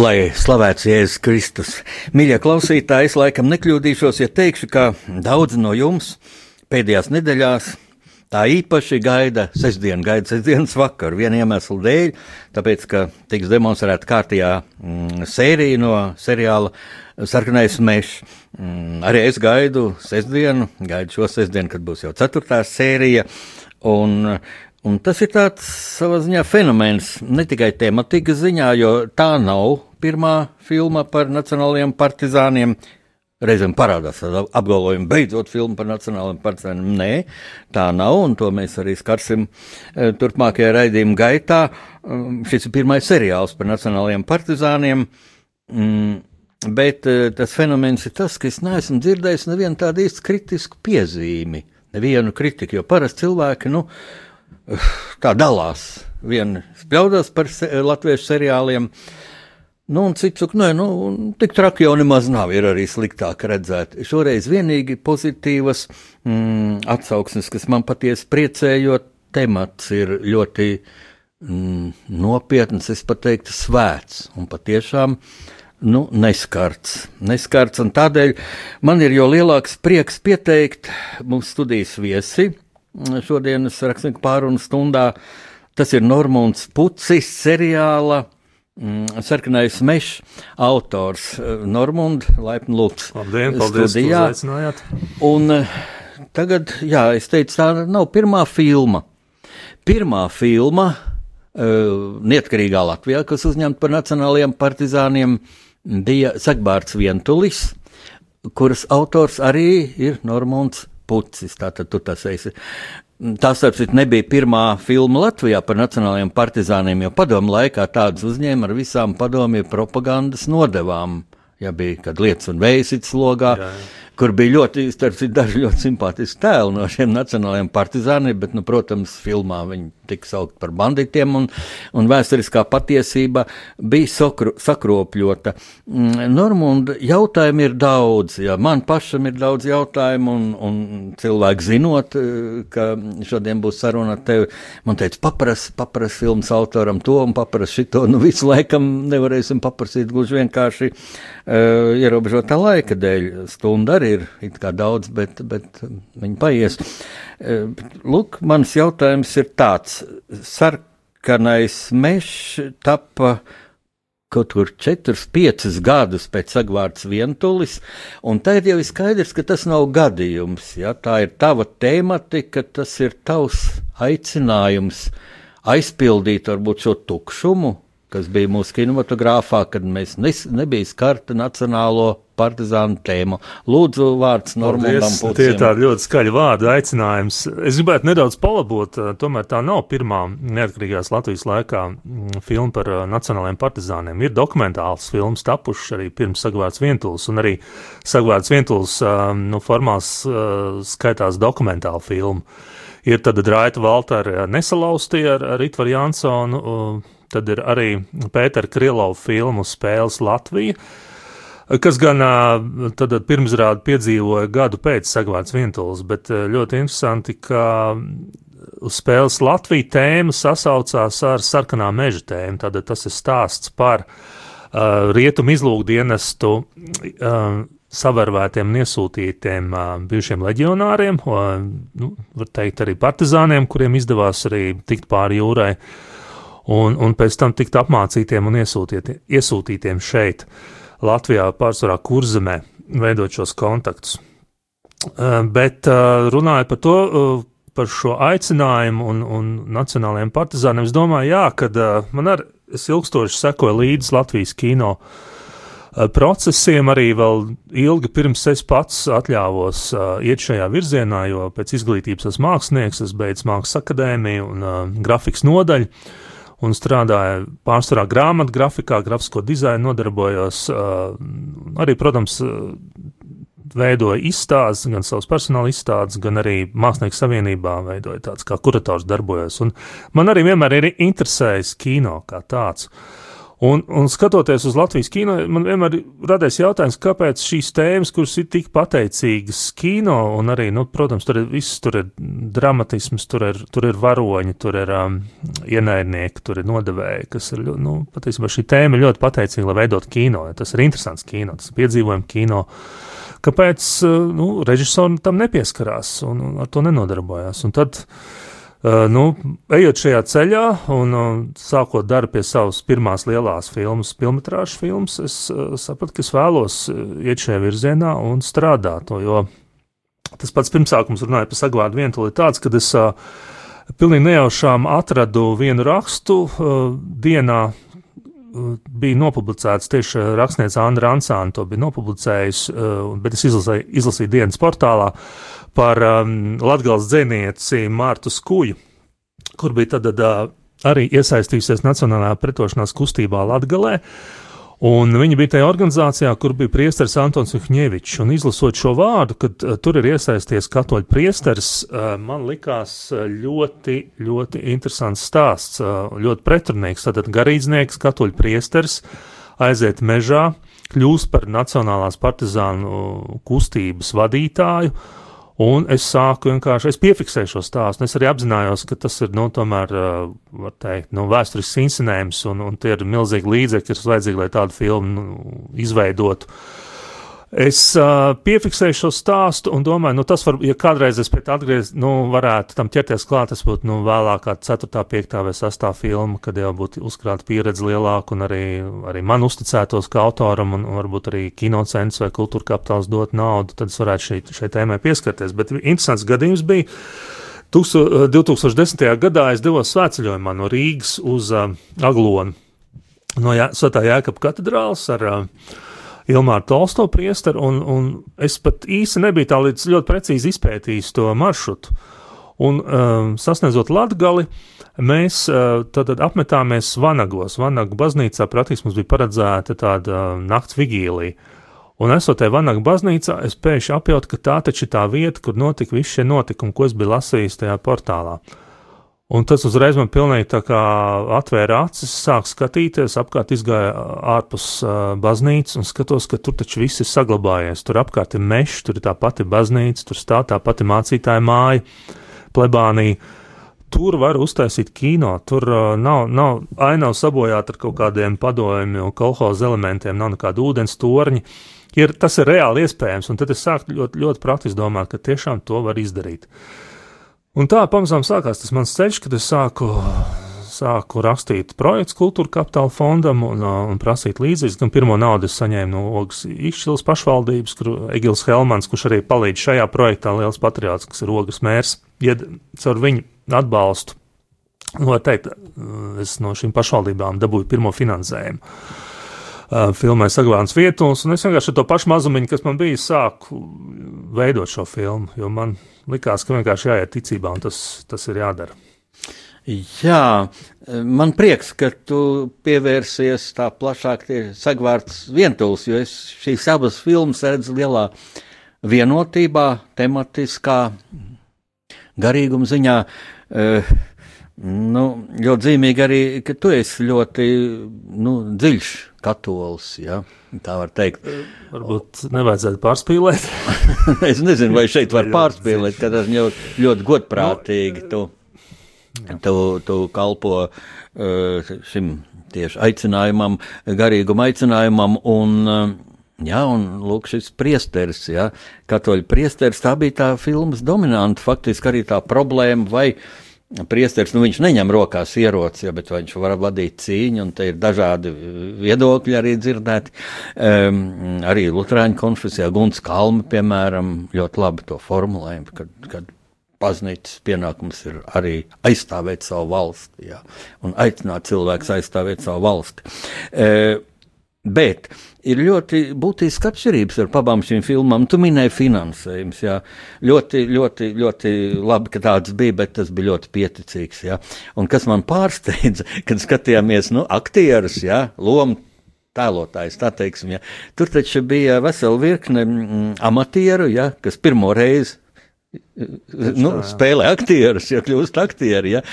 Lai slavēts Jēzus Kristus. Mīļie klausītāji, es laikam nekļūdīšos, ja teikšu, ka daudzi no jums pēdējās nedēļās tā īpaši gaida sestdienu, gaida sestdienas vakaru viena iemesla dēļ, tāpēc, ka tiks demonstrēta kārtījā mm, sērija no seriāla Sarkanais mežs. Mm, arī es gaidu sestdienu, gaidu šo sestdienu, kad būs jau ceturtā sērija. Un, Un tas ir tāds savā ziņā fenomens, ne tikai tematikas ziņā, jo tā nav pirmā filma par nacionālajiem partizāniem. Reizēm parādās apgalvojumi, beidzot, filma par nacionālajiem partizāniem. Nē, tā nav, un to mēs arī skarsim e, turpmākajā raidījuma gaitā. Um, šis ir pirmais seriāls par nacionālajiem partizāniem. Mm, bet e, tas fenomens ir tas, ka es neesmu dzirdējis nevienu tādu īstu kritisku piezīmi, nevienu kritiku, jo parasti cilvēki, nu, tā dalās. Viena spļaudās par se latviešu seriāliem, nu, un cits saka, nē, nu, tik traki jau nemaz nav, ir arī sliktāk redzēt. Šoreiz vienīgi pozitīvas mm, atsauksmes, kas man patiesi priecē, jo temats ir ļoti mm, nopietns, es pat teiktu, svēts un patiešām. Nu, neskarts, neskarts, un tādēļ man ir jo lielāks prieks pieteikt mūsu studijas viesi, šodienas rakstnieku pārunu stundā. Tas ir Normons Pucis seriāla mm, Sarkanais mežs autors Normund Laipni Lūks. Labdien, paldies, studijā. Un eh, tagad, jā, es teicu, tā nav pirmā filma. Pirmā filma uh, Neatkarīgā Latvijā, kas uzņemta par nacionālajiem partizāniem, bija Sagbārds Vientulis, kuras autors arī ir Normons pucis. Tātad tu tas esi. Tā, starp citu, nebija pirmā filma Latvijā par nacionālajiem partizāniem, jo padomu laikā tādas uzņēma ar visām padomju propagandas nodevām. Ja bija kad lietas un veisits logā, jā, jā kur bija ļoti, starp citu, daži ļoti simpātiski tēli no šiem nacionālajiem partizāniem, bet, nu, protams, filmā viņi tika saukt par banditiem, un, un vēsturiskā patiesība bija sakru, sakropļota. Mm, Normunda jautājumi ir daudz, ja man pašam ir daudz jautājumu, un, un cilvēki zinot, eh, ka šodien būs saruna ar tevi, man teica, papras, papras filmas autoram to un papras šito, nu, visu laikam nevarēsim paprasīt gluži vienkārši uh, ierobežotā laika dēļ. Stunda arī ir daudz, bet, bet viņi paies. E, lūk, mans jautājums ir tāds. Sarkanais mežs tapa kaut kur 4-5 gadus pēc sagvārds vientulis, un jau ir skaidrs, ka tas nav gadījums. Ja? Tā ir tava tematika, tas ir tavs aicinājums aizpildīt varbūt šo tukšumu, kas bija mūsu kinematogrāfā, kad mēs nes, nebija skarta nacionālo partizānu tēmu. Lūdzu, vārds Normandam Pucim. Tie ir tādi ļoti skaļi vārdi, aicinājums. Es gribētu nedaudz palabot, eh, tomēr tā nav pirmā neatkarīgās Latvijas laikā mm, filma par eh, nacionālajiem partizāniem. Ir dokumentāls filmas tapušas arī pirms Sagvārds Vientuls, un arī Sagvārds Vientuls eh, nu, formās skaitās dokumentāla filma. Ir tad Raita Valtera nesalaustie ar, ar Itvaru Jansonu, tad ir arī Pētera Krilovs filmu Spēles Latvija kas gan tad pirmsrādi piedzīvoja gadu pēc Sagvārds Vientuls, bet ļoti interesanti, ka uz spēles Latvija tēma sasaucās ar sarkanā meža tēmu. Tad tas ir stāsts par uh, rietumu izlūkdienestu uh, savērvētiem un iesūtītiem uh, bijušiem leģionāriem, uh, nu, var teikt arī partizāniem, kuriem izdevās arī tikt pāri jūrai, un, un pēc tam tikt apmācītiem un iesūtītiem šeit. Latvijā, pārsvarā kurzemē, veidot šos kontaktus. Eh, bet eh, runājot par to, eh, par šo aicinājumu un, un nacionālajiem partizāniem, es domāju, jā, kad man arī es ilgstoši sekoju līdzi Latvijas kino procesiem arī vēl ilgi pirms es pats atļāvos uh, iet šajā virzienā, jo pēc izglītības esmu mākslinieks, es beidzu mākslas akadēmiju un uh, grafikas nodaļu. Un strādāju pārsvarā grāmatu grafikā, grafisko dizainu, nodarbojos uh, arī, protams, veidoja izstādes, gan savas personāla izstādes, gan arī Mākslinieku savienībā veidoja tāds kā kurators darbojos. Un man arī vienmēr ir interesējis kino kā tāds. Uh, Un, un skatoties uz Latvijas kino, man vienmēr radies jautājums, kāpēc šīs tēmas, kuras ir tik pateicīgas kino, un arī, nu, protams, tur ir viss, tur ir dramatisms, tur ir, tur ir varoņi, tur ir um, ienaidnieki, tur ir nodevēji, kas ir, nu, patiesībā šī tēma ir ļoti pateicīga, lai veidot kino, ja tas ir interesants kino, tas ir piedzīvojumi kino. Kāpēc, uh, nu, režisori tam nepieskarās un, un ar to nenodarbojās? Un tad, Uh, nu, ejot šajā ceļā un uh, sākot darbu pie savas pirmās lielās filmas, filmas filmas, es uh, sapratu, ka es vēlos iet šajā virzienā un strādāt. Jo tas pats pirmsākums runāja par saglabātu vientuli tāds, kad es pilnīgi nejaušām atradu vienu rakstu dienā. Bija nopublicēts tieši rakstniece Anna Ransāna, to bija nopublicējusi, bet es izlasīju, izlasīju dienas portālā. Uh, par um, Latgales dzēnieci Mārtu Skuju, kur bija tad, uh, arī iesaistījusies Nacionālajā pretošanās kustībā Latgalē. Un viņa bija tajā organizācijā, kur bija priesteris Antons Uhņevičs. Un izlasot šo vārdu, kad uh, tur ir iesaisties katoļu priesteris, uh, man likās uh, ļoti, ļoti interesants stāsts, uh, ļoti pretrunīgs. Tātad garīdznieks, katoļu priesteris aiziet mežā, kļūst par Nacionālās partizānu kustības vadītāju, uh, Un es sāku vienkārši, es piefiksēju šo stāstu. Es arī apzinājos, ka tas ir, nu, tomēr, var teikt, nu, vēsturisks incinējums, un, un tie ir milzīgi līdzekļi, kas vajadzīgi, lai tādu filmu nu, izveidotu. Uh, Es uh, piefiksēju šo stāstu un domāju, nu, tas var, ja kādreiz es pēc tam atgrieztos, nu, varētu tam ķerties klāt. Tas būtu nu, vēlāk, kā 4, 5 vai 6 filma, kad jau būtu uzkrāta pieredze lielāka un arī, arī man uzticētos kā autoram, un, un varbūt arī kinocents vai kultūra kapitāls dot naudu. Tad es varētu šai, šai tēmai pieskarties. Bet interesants gadījums bija. 2010. gadā es devos svētceļojumā no Rīgas uz uh, Aglonu, no Svētā Jēkabas katedrāles ar uh, Ilmāra Tolsto priesteru, un, un es pat īsti nebiju tā līdz ļoti precīzi izpētījis to maršrutu. Un um, sasniedzot Latgali, mēs uh, tad apmetāmies Vanagos. Vanagu baznīcā praktiski mums bija paredzēta tāda uh, nakts vigīlija. Un esot tajā Vanagu baznīcā, es pēkšņi apjautu, ka tā taču ir tā vieta, kur notika visi šie notikumi, ko es biju lasījis tajā portālā. Uh, Un tas uzreiz man pilnīgi atvēra acis, sāk skatīties, apkārt izgāja ārpus uh, baznīcas un skatos, ka tur taču viss ir saglabājies. Tur apkārt ir mežs, tur ir tā pati baznīca, tur stāv tā pati mācītāja māja, plebānija. Tur var uztaisīt kino, tur uh, nav, nav ainava sabojāta ar kaut kādiem padomju kolhoza elementiem, nav nekāda ūdens torņa. Ir, tas ir reāli iespējams, un tad es sāku ļoti, ļoti praktiski domāt, ka tiešām to var izdarīt. Uh, Un tā pamazām sākās tas mans ceļš, kad es sāku, sāku rakstīt projekts kultūra kapitāla fondam un, un prasīt līdzekļus. Gan pirmo naudu es saņēmu no Ogas izšķilas pašvaldības, kur Egils Helmans, kurš arī palīdz šajā projektā, liels patriāts, kas ir Ogas mērs, ied caur viņu atbalstu. Nu, teikt, es no šīm pašvaldībām dabūju pirmo finansējumu. Filmai saglabājas vietas, un es vienkārši ar to pašu mazumiņu, kas man bija, sāku veidot šo filmu, jo man likās, ka vienkārši jāiet ticībā, un tas, tas ir jādara. Jā, man prieks, ka tu pievērsies tā plašāk sagvārds vientuls, jo es šīs abas filmas redzu lielā vienotībā, tematiskā, garīguma ziņā. Uh, nu, ļoti zīmīgi arī, ka tu esi ļoti nu, dziļš katolis. Ja? Tā var teikt. Varbūt nevajadzētu pārspīlēt. es nezinu, vai šeit var pārspīlēt, ka tas ļoti, ļoti godprātīgi tu, tu, tu kalpo uh, šim tieši aicinājumam, garīgum aicinājumam. Un, uh, Jā, un lūk, šis priesteris, ja, katoļu priesteris, tā bija tā filmas dominanta, faktiski arī tā problēma, vai uh, Priesteris, nu, neņem rokās ieroci, ja, bet viņš var vadīt cīņu, un te ir dažādi viedokļi arī dzirdēti. Um, arī Lutāņu konfesijā Guns Kalma, piemēram, ļoti labi to formulējumu, kad, kad baznīcas pienākums ir arī aizstāvēt savu valsti, jā, un aicināt cilvēkus aizstāvēt savu valsti. Uh, Bet ir ļoti būtiski atšķirības ar abām šīm filmām. Tu minēji finansējums, jā. Ļoti, ļoti, ļoti labi, ka tāds bija, bet tas bija ļoti pieticīgs, jā. Un kas man pārsteidza, kad skatījāmies, nu, aktierus, jā, lomu tēlotājs, tā teiksim, jā. Tur taču bija vesela virkne mm, amatieru, jā, kas pirmo reizi nu, spēlē aktierus, ja kļūst aktieri. Ja?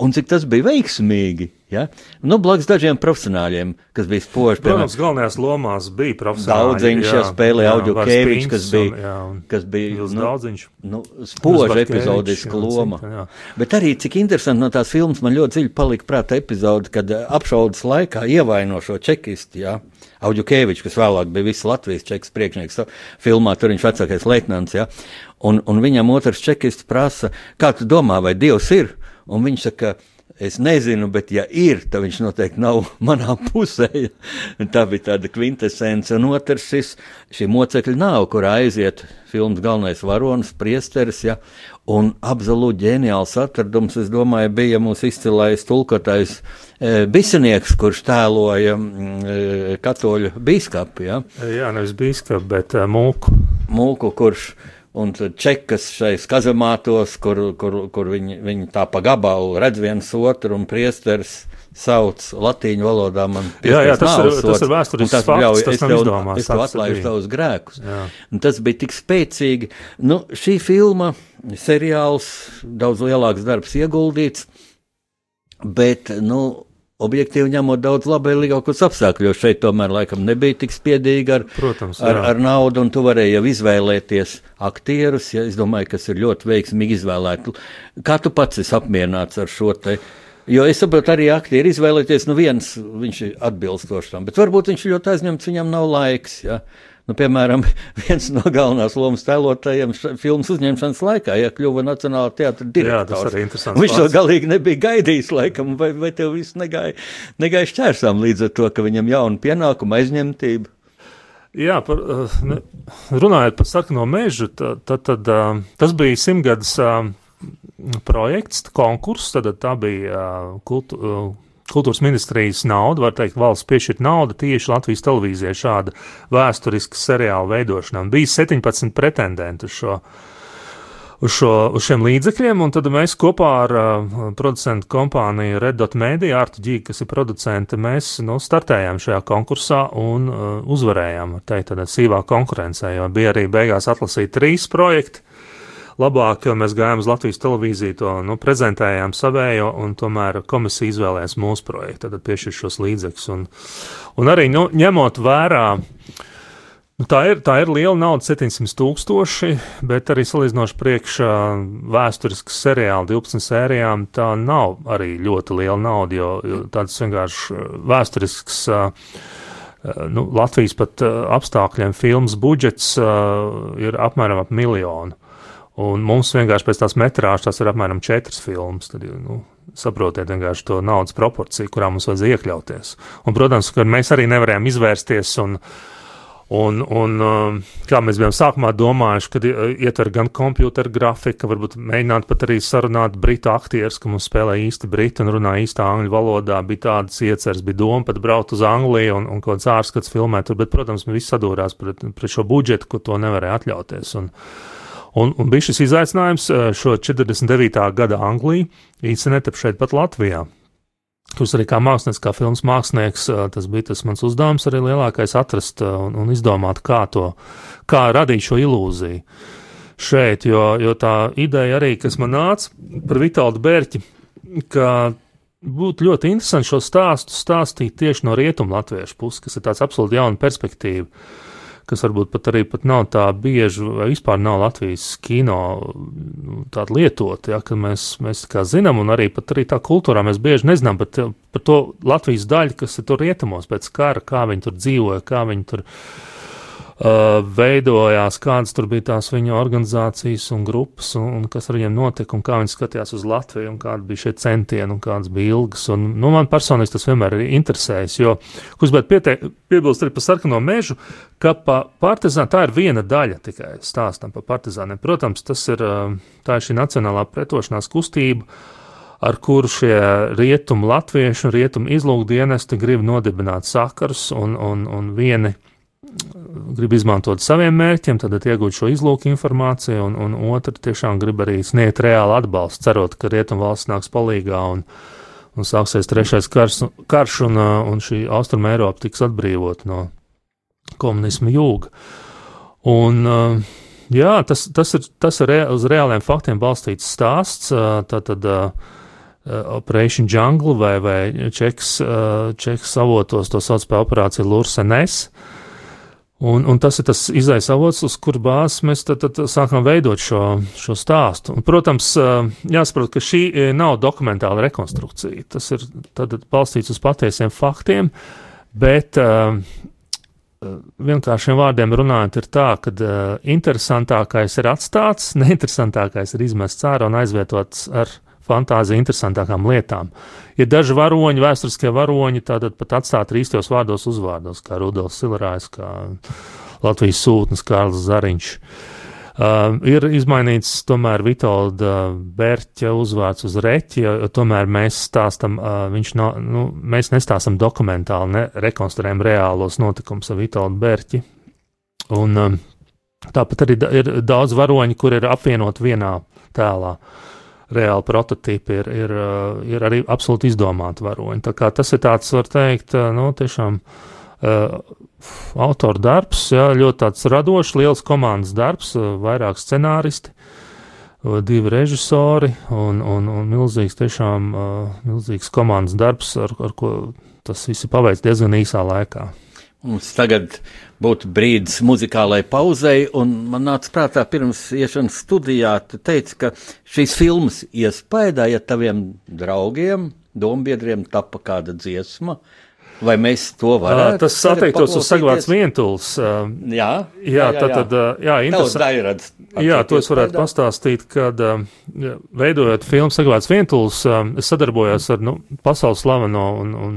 Un cik tas bija veiksmīgi. Ja? Nu, blakus dažiem profesionāļiem, kas bija spoži. Protams, galvenajās lomās bija profesionāļi. Daudziņš jau spēlēja Audio Kēvičs, kas bija, un, jā, un kas bija nu, daudziņš. Nu, spoži epizodiska loma. Cita, jā. Bet arī, cik interesanti no tās filmas, man ļoti dziļi palika prāta epizode, kad apšaudas laikā ievaino šo čekistu, jā. Audio Kēvičs, kas vēlāk bija visas Latvijas čekas priekšnieks, filmā tur viņš vecākais leitnants, jā. Un, un viņam otrs čekists prasa, kā tu domā, vai Dievs ir? Un viņš saka, es nezinu, bet ja ir, tad viņš noteikti nav manā pusē. Tā bija tāda kvintesence. Un otrs šis, šī mocekļa nav, kur aiziet filmas galvenais varonis, priesteris, ja, un absolūti ģeniāls atradums, es domāju, bija mūsu izcilais tulkotājs e, Bisinieks, kurš tēloja e, katoļu bīskapu. Ja. Jā, nevis bīskapu, bet e, mūku. Mūku, kurš un čekas šais kazamātos, kur, kur, kur viņi, viņi tā pa gabalu redz viens otru un priesteris sauc latīņu valodā. Jā, jā, tas ir, tas ir vēsturisks fakts, ļauj, tas tev, izdomās. Es tev atlaižu tavus grēkus. Tas bija tik spēcīgi. Nu, šī filma, seriāls, daudz lielāks darbs ieguldīts, bet, nu, objektīvi ņemot daudz labvēlīgākos apstākļos. Šeit tomēr laikam nebija tik spiedīgi ar, Protams, ar, ar naudu, un tu varēji jau izvēlēties aktierus. Ja, es domāju, kas ir ļoti veiksmīgi izvēlēti. Kā tu pats esi apmierināts ar šo te? Jo es saprotu, arī aktieri izvēlēties, nu viens viņš ir atbilstošs tam, bet varbūt viņš ļoti aizņemts, viņam nav laiks. Ja? Nu, piemēram, viens no galvenās lomas tēlotājiem filmas uzņemšanas laikā ja, kļuva Nacionālā teātra direktors. Jā, tas arī interesants. Viņš to galīgi nebija gaidījis, laikam, vai, vai tev viss negāja, negāja šķērsām līdz ar to, ka viņam jauna pienākuma aizņemtība. Jā, par, eh, ne, runājot par sarkano mežu, tad, tad, tad eh, tas bija simtgadus eh, projekts, konkurss, tad tā bija kultu, kultūras ministrijas nauda, var teikt, valsts piešķirt naudu tieši Latvijas televīzijai šāda vēsturiska seriāla veidošanā. Bija 17 pretendenti uz šo. Uz, šo, uz šiem līdzekļiem, un tad mēs kopā ar uh, producentu kompāniju Red Dot Media, Artu Ģīgi, kas ir producente, mēs nu, startējām šajā konkursā un uh, uzvarējām, teikt, tādā sīvā konkurencē, jo bija arī beigās atlasīti trīs projekti, labāk, mēs gājām uz Latvijas televīziju, to nu, prezentējām savējo, un tomēr komisija izvēlējās mūsu projektu, tad piešķir šos līdzekļus. Un, un arī nu, ņemot vērā. Nu, tā, ir, tā ir liela nauda, 700 tūkstoši, bet arī salīdzinoši priekšā vēsturisks seriāls, 12 sērijām, tā nav arī ļoti liela nauda, jo, jo tāds vienkārši vēsturisks. Nu, Latvijas pat apstākļiem filmas budžets uh, ir apmēram ap miljonu. Un mums vienkārši pēc tās metrāžas tas ir apmēram četras filmas. Tad, nu, saprotiet vienkārši to naudas proporciju, kurā mums vajadzēja iekļauties. Un, protams, ka mēs arī nevarējām izvērsties un, un, un um, kā mēs bijām sākumā domājuši, kad ietver gan kompjuteru grafika, varbūt mēģināt pat arī sarunāt britu aktierus, ka mums spēlē īsti britu un runā īstā angļu valodā, bija tādas ieceres, bija doma pat braukt uz Angliju un, un kaut kāds ārskats filmēt bet, protams, visi sadūrās pret, pret šo budžetu, ko to nevarēja atļauties. Un, Un, un bija šis izaicinājums šo 49. gada Angliju īstenēt šeit pat Latvijā. Kurš arī kā mākslinieks, kā filmas mākslinieks, tas bija tas mans uzdevums arī lielākais atrast un, un izdomāt, kā to, kā radīt šo ilūziju šeit, jo, jo tā ideja arī, kas man nāca par Vitālu Bērķi, ka būtu ļoti interesanti šo stāstu stāstīt tieši no rietumu latviešu puses, kas ir tāds absolūti jauna perspektīva kas varbūt pat arī pat nav tā bieži, vai vispār nav Latvijas kino nu, tāda lietota, ja, ka mēs, mēs kā zinām, un arī pat arī tā kultūrā mēs bieži nezinām pat par to Latvijas daļu, kas ir tur rietumos pēc kara, kā viņi tur dzīvoja, kā viņi tur dzīvoja veidojās, kādas tur bija tās viņa organizācijas un grupas, un, un kas ar viņiem notika, un kā viņi skatījās uz Latviju, un kāda bija šie centieni, un kādas bija ilgas. Un, nu, man personīgi tas vienmēr ir interesējis, jo, kurš bet piebilst arī par sarkano mežu, ka pa partizānu tā ir viena daļa tikai stāstam par partizāniem. Protams, tas ir, tā ir šī nacionālā pretošanās kustība ar kuru šie rietumu latviešu un rietumu izlūkdienesti grib nodibināt sakarus, un, un, un vieni grib izmantot saviem mērķiem, tad iegūt šo izlūku informāciju, un, un otri tiešām grib arī sniegt reāli atbalstu, cerot, ka rietumu valsts nāks palīgā un, un sāksies trešais karš, karš un, un šī austruma Eiropa tiks atbrīvot no komunisma jūga. Un, jā, tas, tas ir, tas ir uz reāliem faktiem balstīts stāsts. Tātad, Operation Jungle vai, vai Čeks, Čeks avotos to sauc par operāciju Lursenes. Un, un tas ir tas izais avots, uz kur bāzes mēs tad, tad sākam veidot šo, šo stāstu. Un, protams, jāsaprot, ka šī nav dokumentāla rekonstrukcija. Tas ir balstīts uz patiesiem faktiem, bet vienkāršiem vārdiem runājot, ir tā, ka interesantākais ir atstāts, neinteresantākais ir izmests ārā un aizvietots ar fantāziju interesantākām lietām. Ir daži varoņi, vēsturiskie varoņi, tātad pat atstāti īstos vārdos uzvārdos, kā Rudolfs Silarājs, kā Latvijas sūtnis Kārls Zariņš. Uh, Uh, ir izmainīts tomēr Vitolda Bērķa uzvārds uz reķi, jo tomēr mēs stāstam, uh, viņš nav, nu, mēs nestāstam dokumentāli, ne rekonstruējam reālos notikumus ar Vitoldu Bērķi. Un um, tāpat arī da, ir daudz varoņi, kur ir apvienot vienā tēlā. Reāli prototypi ir, ir, uh, ir arī absolūti izdomāti varoņi. Tā kā tas ir tāds, var teikt, uh, nu, tiešām uh, Uh, autora darbs, jā, ļoti tāds radošs, liels komandas darbs, uh, vairāk scenāristi, uh, divi režisori un, un, un milzīgs, tiešām milzīgs komandas darbs, ar, ar ko tas viss ir paveicis diezgan īsā laikā. Mums tagad būtu brīdis muzikālai pauzei, un man nāca prātā pirms iešanas studijā, tu teici, ka šīs filmas iespējā taviem draugiem, dombiedriem tapa kāda dziesma, Vai mēs to varētu? Tas attiektos uz Sagvārds vientuls. Jā, jā, jā, tad, tad, jā, interesanti. Jā, to es varētu pastāstīt, kad veidojot filmu Sagvārds vientuls, es sadarbojos ar nu, pasaules slaveno un, un